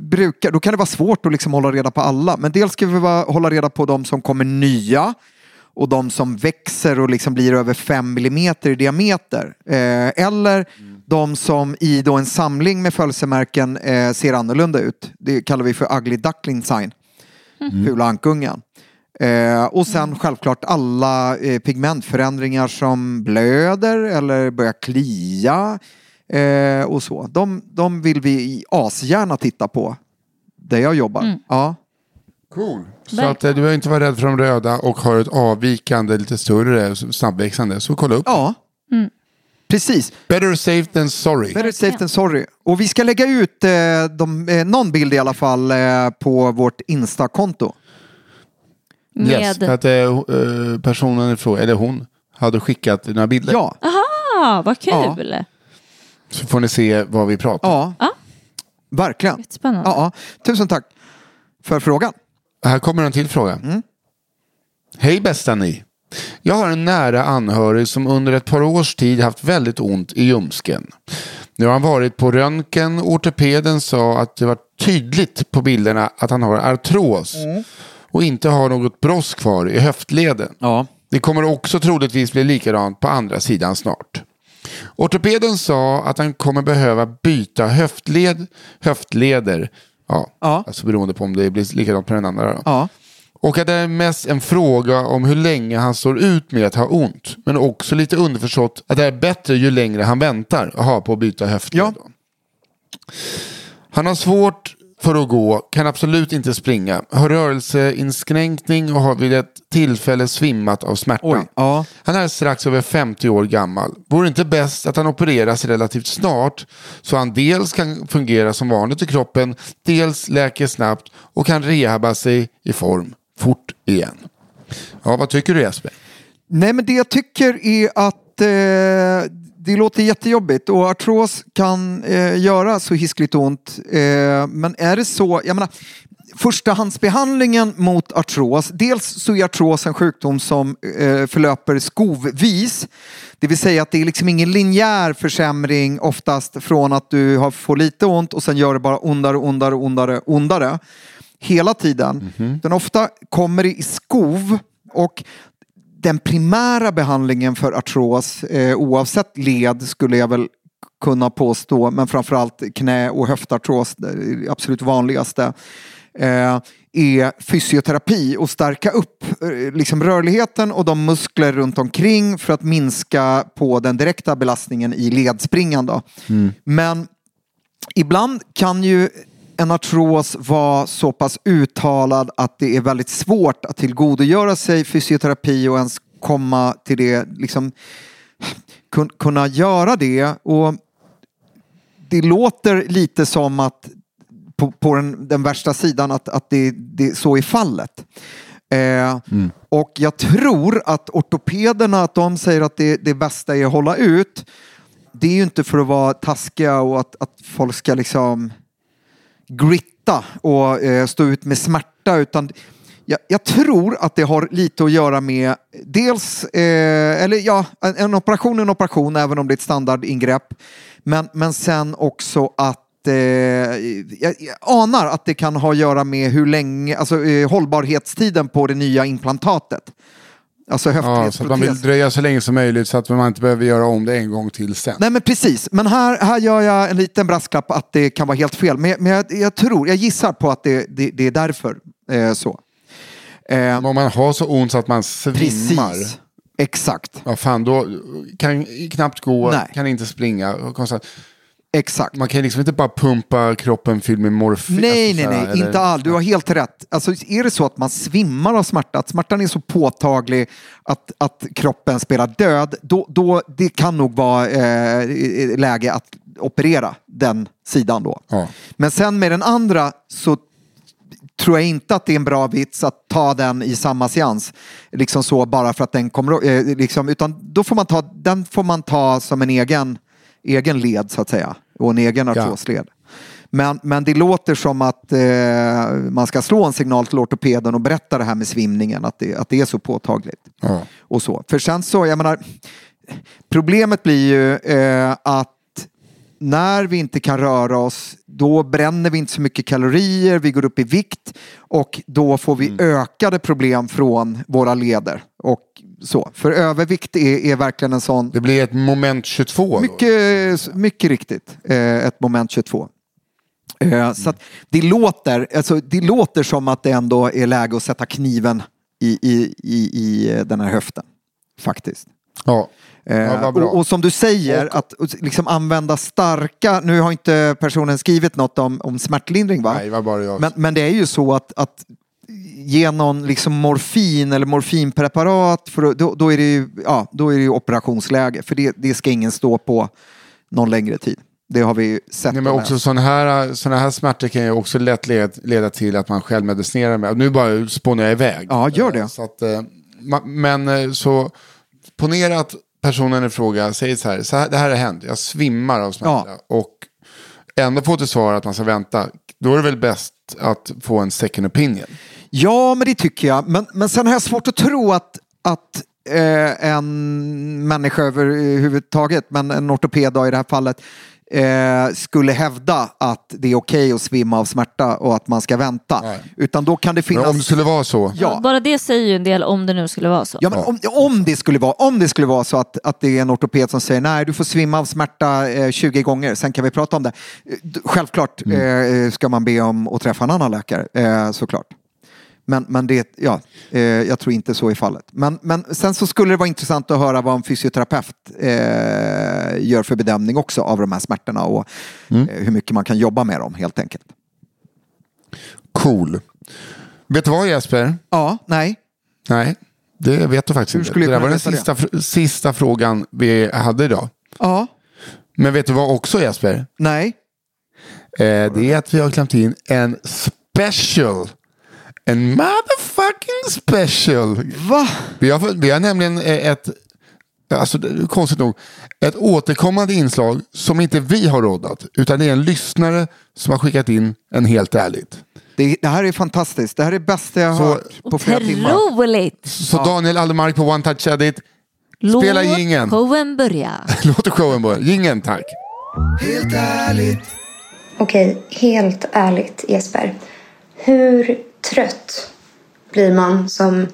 brukar, då kan det vara svårt att liksom hålla reda på alla. Men dels ska vi vara, hålla reda på de som kommer nya och de som växer och liksom blir över 5 millimeter i diameter. Eh, eller de som i då en samling med födelsemärken eh, ser annorlunda ut. Det kallar vi för ugly duckling sign. Fula ankungen. Eh, och sen självklart alla eh, pigmentförändringar som blöder eller börjar klia eh, och så. De, de vill vi asgärna titta på där jag jobbar. Ja. Cool. Så att, eh, du behöver inte vara rädd för de röda och har ett avvikande, lite större, snabbväxande. Så kolla upp. ja. Precis. Better safe than sorry. Better safe than sorry. Och vi ska lägga ut eh, de, eh, någon bild i alla fall eh, på vårt Insta-konto. Yes, Med... för att eh, eh, personen i fråga, eller hon, hade skickat några bilder. Ja, Ah, vad kul! Så får ni se vad vi pratar om. ja. verkligen. Ja, ja. Tusen tack för frågan. Här kommer en till fråga. Hej bästa ni. Jag har en nära anhörig som under ett par års tid haft väldigt ont i ljumsken. Nu har han varit på röntgen och ortopeden sa att det var tydligt på bilderna att han har artros och inte har något bross kvar i höftleden. Ja. Det kommer också troligtvis bli likadant på andra sidan snart. Ortopeden sa att han kommer behöva byta höftled, höftleder, ja, Ja. alltså beroende på om det blir likadant på den andra. Då. Ja. Och att det är mest en fråga om hur länge han står ut med att ha ont. Men också lite underförstått att det är bättre ju längre han väntar att ha på att byta höftled. Ja. Han har svårt för att gå, kan absolut inte springa, har rörelseinskränkning och har vid ett tillfälle svimmat av smärta. Oj. Ja. Han är strax över 50 år gammal. Vore det inte bäst att han opereras relativt snart så han dels kan fungera som vanligt i kroppen, dels läker snabbt och kan rehabba sig i form fort igen. Ja, vad tycker du Jesper? Nej, men det jag tycker är att eh, det låter jättejobbigt och artros kan eh, göra så hiskligt ont. Eh, men är det så, jag menar, förstahandsbehandlingen mot artros, dels så är artros en sjukdom som eh, förlöper skovvis. Det vill säga att det är liksom ingen linjär försämring oftast från att du har, får lite ont och sen gör det bara ondare, ondare, ondare, ondare. Hela tiden. Den ofta kommer i skov och den primära behandlingen för artros, eh, oavsett led skulle jag väl kunna påstå, men framförallt knä och höftartros, det absolut vanligaste, eh, är fysioterapi och stärka upp eh, liksom rörligheten och de muskler runt omkring för att minska på den direkta belastningen i ledspringan. Då. Men ibland kan ju en artros vara så pass uttalad att det är väldigt svårt att tillgodogöra sig fysioterapi och ens komma till det, liksom kun, kunna göra det. Och det låter lite som att på, på den, den värsta sidan att, att det, det så är fallet. Eh, Och jag tror att ortopederna, att de säger att det, det bästa är att hålla ut. Det är ju inte för att vara taskiga och att, att folk ska liksom gritta och eh, stå ut med smärta utan jag, jag tror att det har lite att göra med dels, eh, eller ja, en, en operation är en operation även om det är ett standardingrepp. Men, men sen också att eh, jag, jag anar att det kan ha att göra med hur länge, alltså eh, hållbarhetstiden på det nya implantatet. Alltså Ja, så att man vill dröja så länge som möjligt så att man inte behöver göra om det en gång till sen. Nej men precis, men här, här gör jag en liten brasklapp att det kan vara helt fel. Men, men jag, jag tror, jag gissar på att det, det, det är därför eh, så. Eh, Om man har så ont så att man svimmar. precis, exakt. Ja, fan, då kan knappt gå, Nej. kan inte springa. Konstant. Exakt. Man kan liksom inte bara pumpa kroppen fylld med morfin. Nej, alltså, nej, nej, eller- inte alls. Du har helt rätt. Alltså, är det så att man svimmar av smärta, att smärtan är så påtaglig att, att kroppen spelar död, då, då det kan nog vara eh, läge att operera den sidan då. Ja. Men sen med den andra så tror jag inte att det är en bra vits att ta den i samma seans. Liksom så bara för att den kommer, eh, liksom, utan då får man ta, den får man ta som en egen, egen led så att säga. Och en egen artrosled. Men, men det låter som att eh, man ska slå en signal till ortopeden och berätta det här med svimningen, att det, att det är så påtagligt. Ja. Och så. För sen så, jag menar, problemet blir ju eh, att när vi inte kan röra oss, då bränner vi inte så mycket kalorier, vi går upp i vikt och då får vi ökade problem från våra leder. Och så. För övervikt är, är verkligen en sån, Det blir ett moment 22. då. mycket, mycket riktigt, eh, ett moment 22. Eh, Så att det, låter, alltså, det låter som att det ändå är läge att sätta kniven i, i, i, i den här höften. Faktiskt. Ja. Eh, Ja, och, och som du säger, att liksom använda starka, nu har inte personen skrivit något om, om smärtlindring va? Nej, var bara jag. Men, men det är ju så att, att ge någon liksom morfin eller morfinpreparat, för då, då, är det ju, ja, då är det operationsläge. För det, det ska ingen stå på någon längre tid. Det har vi ju sett. Nej, men också sådana här, såna här smärtor kan ju också lätt leda, leda till att man själv medicinerar med. Nu bara spånar jag iväg. Ja, gör det. Eh, Så att, eh, men eh, så ponera att personen i fråga säger så här, så här, det här har hänt, jag svimmar av smärta. Och ändå får till svar att man ska vänta. Då är det väl bäst att få en second opinion. Ja, men det tycker jag. Men, men sen har jag svårt att tro att, att eh, en människa överhuvudtaget, men en ortoped i det här fallet, eh, skulle hävda att det är okej att svimma av smärta och att man ska vänta. Nej. Utan då kan det Men finnas... om det skulle vara så. Ja. Bara det säger ju en del om det nu skulle vara så. Ja, men om, om, det skulle vara, om det skulle vara så att, att det är en ortoped som säger nej, du får svimma av smärta eh, 20 gånger, sen kan vi prata om det. Eh, Självklart eh, ska man be om att träffa en annan läkare, eh, såklart. Men, men det, ja, eh, jag tror inte så är fallet. Men, men sen så skulle det vara intressant att höra vad en fysioterapeut eh, gör för bedömning också av de här smärtorna och eh, hur mycket man kan jobba med dem helt enkelt. Cool. Vet du vad Jesper? Ja, nej. Nej, det vet du faktiskt inte. Det där var den sista, fr- sista frågan vi hade idag. Ja, Men vet du vad också Jesper? nej. Eh, det är att vi har klämt in en special. En motherfucking special. Va? Vi har, vi har nämligen eh, ett, alltså konstigt nog, ett återkommande inslag som inte vi har råddat. Utan det är en lyssnare som har skickat in en helt ärligt. Det, det här är fantastiskt. Det här är det bästa jag har Så- hört på flera timmar. Otroligt! Så Daniel Aldermark på One Touch Edit, Spela Låt jingeln. showen börja. låt showen börja. Jingeln tack. Helt ärligt, Okej, helt ärligt Jesper. Hur trött blir man som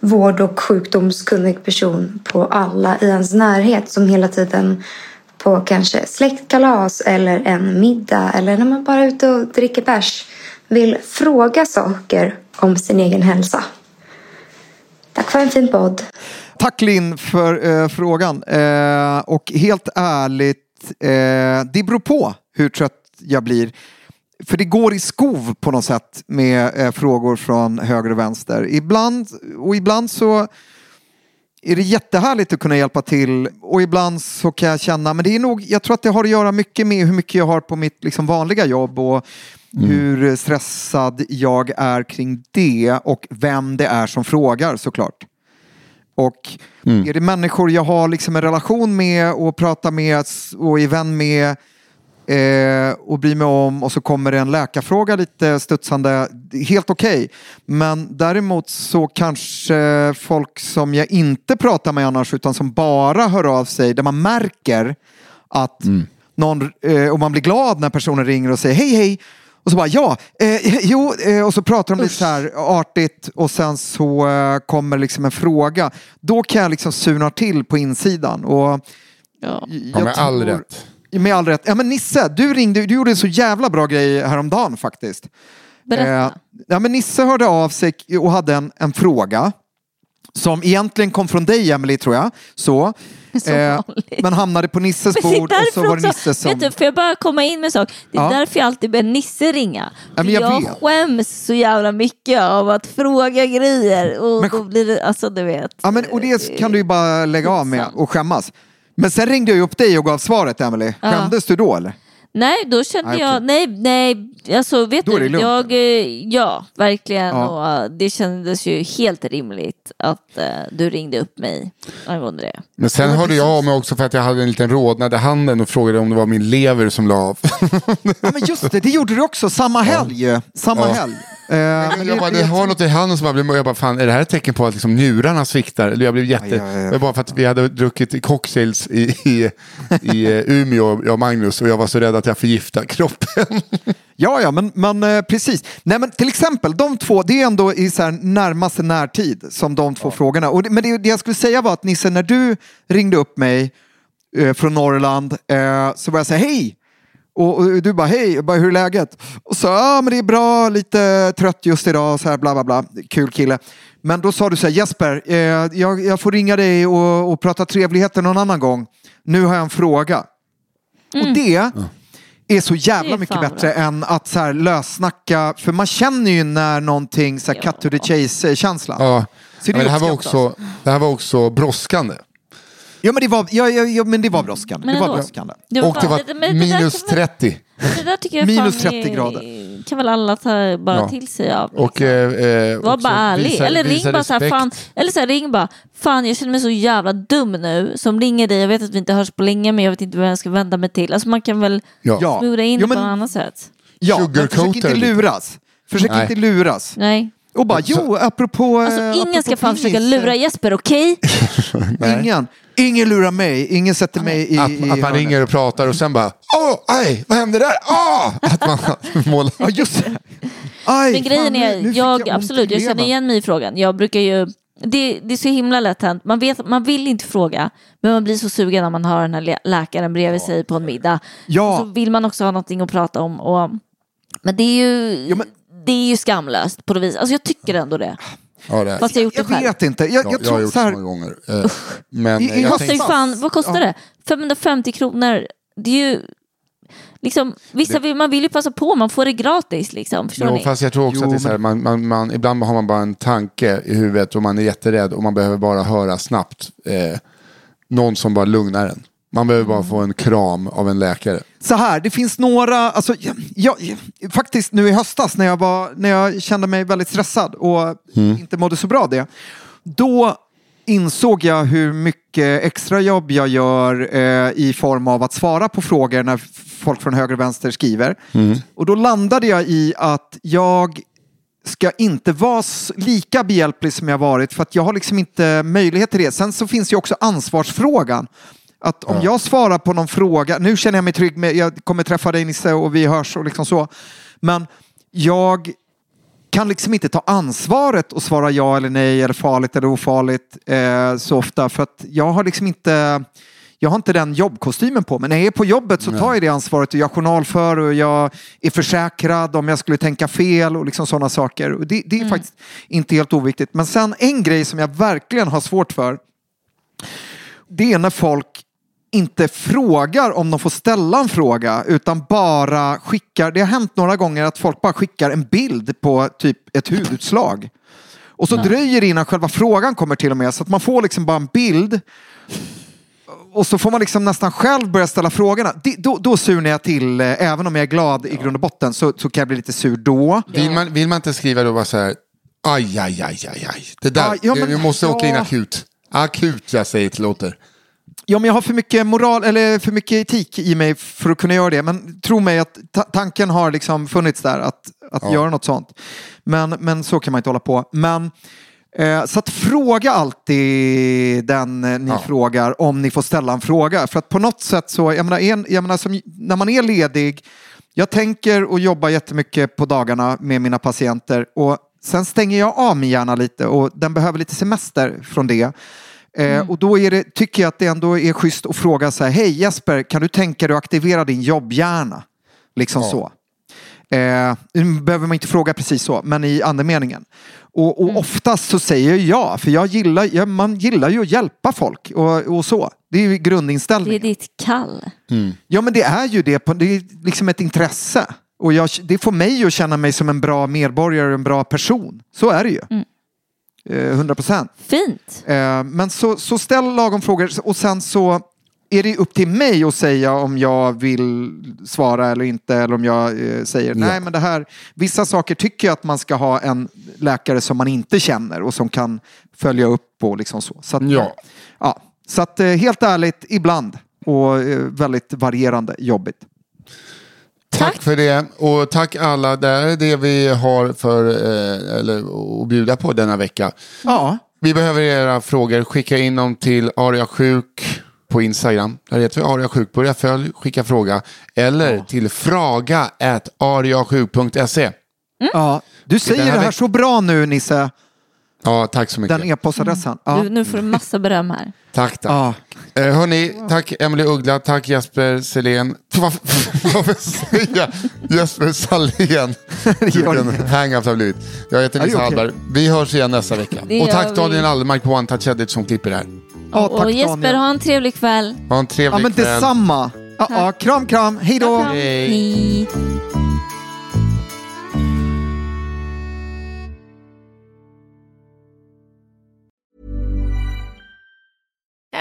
vård och sjukdomskunnig person på alla i ens närhet som hela tiden på kanske släktkalas eller en middag eller när man bara är ute och dricker bärs vill fråga saker om sin egen hälsa. Tack för en fin podd. Tack Linn för eh, frågan. Eh, och helt ärligt, eh, det beror på hur trött jag blir. För det går i skov på något sätt med eh, frågor från höger och vänster. Ibland, och ibland så är det jättehärligt att kunna hjälpa till och ibland så kan jag känna, men det är nog, jag tror att det har att göra mycket med hur mycket jag har på mitt liksom, vanliga jobb och hur stressad jag är kring det och vem det är som frågar såklart. Och är det människor jag har liksom en relation med och pratar med och är vän med eh, och bryr mig om och så kommer det en läkarfråga lite studsande, helt okej. Men däremot så kanske folk som jag inte pratar med annars utan som bara hör av sig där man märker att någon, eh, och man blir glad när personen ringer och säger hej hej Och så bara, ja, eh, jo, eh, och så pratar de lite så här artigt och sen så eh, kommer liksom en fråga. Då kan jag liksom surna till på insidan. Och Ja. Ja, med all rätt. Med all rätt. Ja, men Nisse, du ringde, du gjorde en så jävla bra grej häromdagen faktiskt. Berätta. Eh, ja, men Nisse hörde av sig och hade en, en fråga. Som egentligen kom från dig Emily tror jag. Så. Så Eh, men hamnade på Nisses bord och så var det Nisse som... vet du, får jag bara komma in med en sak? Det är Ja. därför jag alltid ber Nisse ringa. Ja, men jag jag vet. skäms så jävla mycket av att fråga grejer och Men- då blir det, alltså du vet. Ja, men, och det kan du ju bara lägga av med och skämmas. Men sen ringde jag ju upp dig och gav svaret Emily. Ja. Skämdes du då eller? Nej, då kände Nej, jag, nej, nej, alltså vet Då du, lugnt. jag, eh, ja, verkligen. Ja. Och eh, det kändes ju helt rimligt att eh, du ringde upp mig angående det. Men sen hörde jag av mig också för att jag hade en liten rodnad i handen och frågade om det var min lever som la av. Ja men just det, det gjorde du också samma helg. Samma Ja. helg. Eh, men jag bara, det har något i handen som jag blev, jag bara, fan är det här ett tecken på att liksom njurarna sviktar? Jag blev jätte, Ja, ja, ja. det var bara för att vi hade druckit cocktails i, i, i eh, Umeå, jag och Magnus, och jag var så rädd att jag förgiftade kroppen. Ja, ja, men, men eh, precis. Nej, men till exempel, de två, det är ändå i så här närmaste närtid som de två frågorna. Och men det, det jag skulle säga var att Nisse, när du ringde upp mig eh, från Norrland eh, så var jag säga hej. Och, och du bara hej, jag bara, hur är läget? Och så, ja men det är bra, lite trött just idag, så här bla bla bla, kul kille. Men då sa du så här, Jesper, eh, jag, jag får ringa dig och, och prata trevligheter någon annan gång. Nu har jag en fråga. Och det är så jävla är mycket bättre än att så här lössnacka, för man känner ju när någonting, så här, cut to the chase-känslan. Ja. Så det men det, här var uppskattas. också, det här var också brådskande. Ja men det var, ja, ja, ja, men det var brådskande. Men det var ändå. brådskande. Det Och det fan- var men det där minus kan 30. Det där tycker jag Minus fan 30 är- grader. kan väl alla ta bara Ja. till sig av. Och, eh, eh, Var också bara ärlig. visa- eller ring visa bara så här, respekt. fan, eller så här, ring bara, fan jag känner mig så jävla dum nu som ringer dig. Jag vet att vi inte hörs på länge men jag vet inte vad jag ska vända mig till. Alltså man kan väl Ja. Ja. smura in Jo, det på men- något annat sätt. Ja, men försök inte luras. Försök Nej. inte luras. Nej. Och bara, jo, apropå... Alltså eh, ingen apropå ska fan försöka lura Jesper, okej? Ingen. Ingen lurar mig. Ingen sätter mig i... Att, i att man ringer och pratar och sen bara, åh, aj, vad hände där? Åh! Att man målar. Ja, just det. Aj, Men grejen fan, är, jag, i absolut, jag känner igen mig i frågan. Jag brukar ju, det, det är så himla lätt hänt. Man, vet, man vill inte fråga, men man blir så sugen när man har den här lä- läkaren bredvid sig på en middag. Ja. Och så vill man också ha någonting att prata om. Och, men det är ju, Ja, men- det är ju skamlöst på något vis. Alltså jag tycker ändå det. Ja, det. Fast jag har gjort det Jag själv. vet inte. Jag, Ja, jag jag har tror gjort så så här... många gånger. Eh, Men I- eh, i jag höstas- tänkte, fan, vad kostar Ja. det? 550 kronor. Det är ju, liksom, vissa vill, man vill ju passa på, man får det gratis liksom. Förstår Jo, ni? fast jag tror också Jo, att det är så här, man, man, man, ibland har man bara en tanke i huvudet och man är jätterädd och man behöver bara höra snabbt eh, någon som bara lugnar en. Man behöver bara få en kram av en läkare. Så här, det finns några, alltså, jag, jag, faktiskt nu i höstas när jag, var, när jag kände mig väldigt stressad och inte mådde så bra det. Då insåg jag hur mycket extrajobb jag gör eh, i form av att svara på frågor när folk från höger och vänster skriver. Och då landade jag i att jag ska inte vara lika behjälplig som jag varit för att jag har liksom inte möjlighet till det. Sen så finns ju också ansvarsfrågan. Att om jag svarar på någon fråga, nu känner jag mig trygg med, jag kommer träffa dig Nisse och vi hörs och liksom så. Men jag kan liksom inte ta ansvaret och svara ja eller nej, eller farligt eller ofarligt eh, så ofta för att jag har liksom inte jag har inte den jobbkostymen på mig. När jag är på jobbet så tar jag det ansvaret och jag journalför och jag är försäkrad om jag skulle tänka fel och liksom sådana saker. Och det, det är faktiskt inte helt oviktigt. Men sen en grej som jag verkligen har svårt för det är när folk inte frågar om de får ställa en fråga utan bara skickar. Det har hänt några gånger att folk bara skickar en bild på typ ett hudutslag. Och så dröjer det innan själva frågan kommer till och med så att man får liksom bara en bild. Och så får man liksom nästan själv börja ställa frågorna. Det, då, då surnar jag till, eh, även om jag är glad i grund och botten så, så kan jag bli lite sur då. Vill, man, vill man inte skriva då bara så här, aj, aj, aj, aj, aj. Det där, Ja, ja, men- vi måste åka in ja. akut. Akut, jag säger till Lotter. Ja, men jag har för mycket moral eller för mycket etik i mig för att kunna göra det. Men tro mig att ta- tanken har liksom funnits där att, att göra något sånt. Men, men så kan man inte hålla på. Men, eh, så att fråga alltid den eh, ni Ja. frågar om ni får ställa en fråga. För att på något sätt så, jag menar, en, jag menar som, när man är ledig Jag tänker och jobbar jättemycket på dagarna med mina patienter och sen stänger jag av min hjärna lite och den behöver lite semester från det. Eh, och då är det, tycker jag att det ändå är schysst att fråga så här, hej Jesper, kan du tänka dig att aktivera din jobbhjärna? Liksom så. Eh, nu behöver man inte fråga precis så, men i andemeningen. Och, och oftast så säger jag ja, för jag gillar, jag, man gillar ju att hjälpa folk och, och så. Det är ju Det är grundinställningen. ditt kall. Ja men det är ju det, på- det är liksom ett intresse. Och jag, det får mig att känna mig som en bra medborgare och en bra person. Så är det ju. Eh, 100 procent. Fint. Eh, Men så, så ställ lagom frågor och sen så är det upp till mig att säga om jag vill svara eller inte. Eller om jag eh, säger nej men det här. Vissa saker tycker jag att man ska ha en läkare som man inte känner och som kan följa upp och liksom så. så att, Ja. ja. Så att eh, helt ärligt, ibland. Och eh, väldigt varierande jobbigt. Tack för det. Och tack alla. Det är det vi har för, eh, eller, att bjuda på denna vecka. Ja. Vi behöver era frågor. Skicka in dem till ariasjuk på Instagram. Där heter vi ariasjuk. Börja följ, skicka fråga. Eller till fraga at ariasjuk.se. Ja. Du säger Den här det här så bra nu Nisse. Ja, tack så mycket. Den e-postadressen. Ja. Du, nu får du massa beröm här. Tack, tack. Ja. Eh, hörni, tack Emily Uggla, tack Jesper Selén. Varför, säger jag Jesper Salén? Vilken hang-up det har blivit. Jag heter Nisse. Hallberg. Vi hörs igen nästa vecka. Och tack. Daniel Aldermark på One Touch Edit som klipper det här. Ja, tack och Jesper, Daniel. ha en trevlig kväll. Ha en trevlig Ja men kväll. detsamma. Ja, ja, kram kram, hej då. Hej.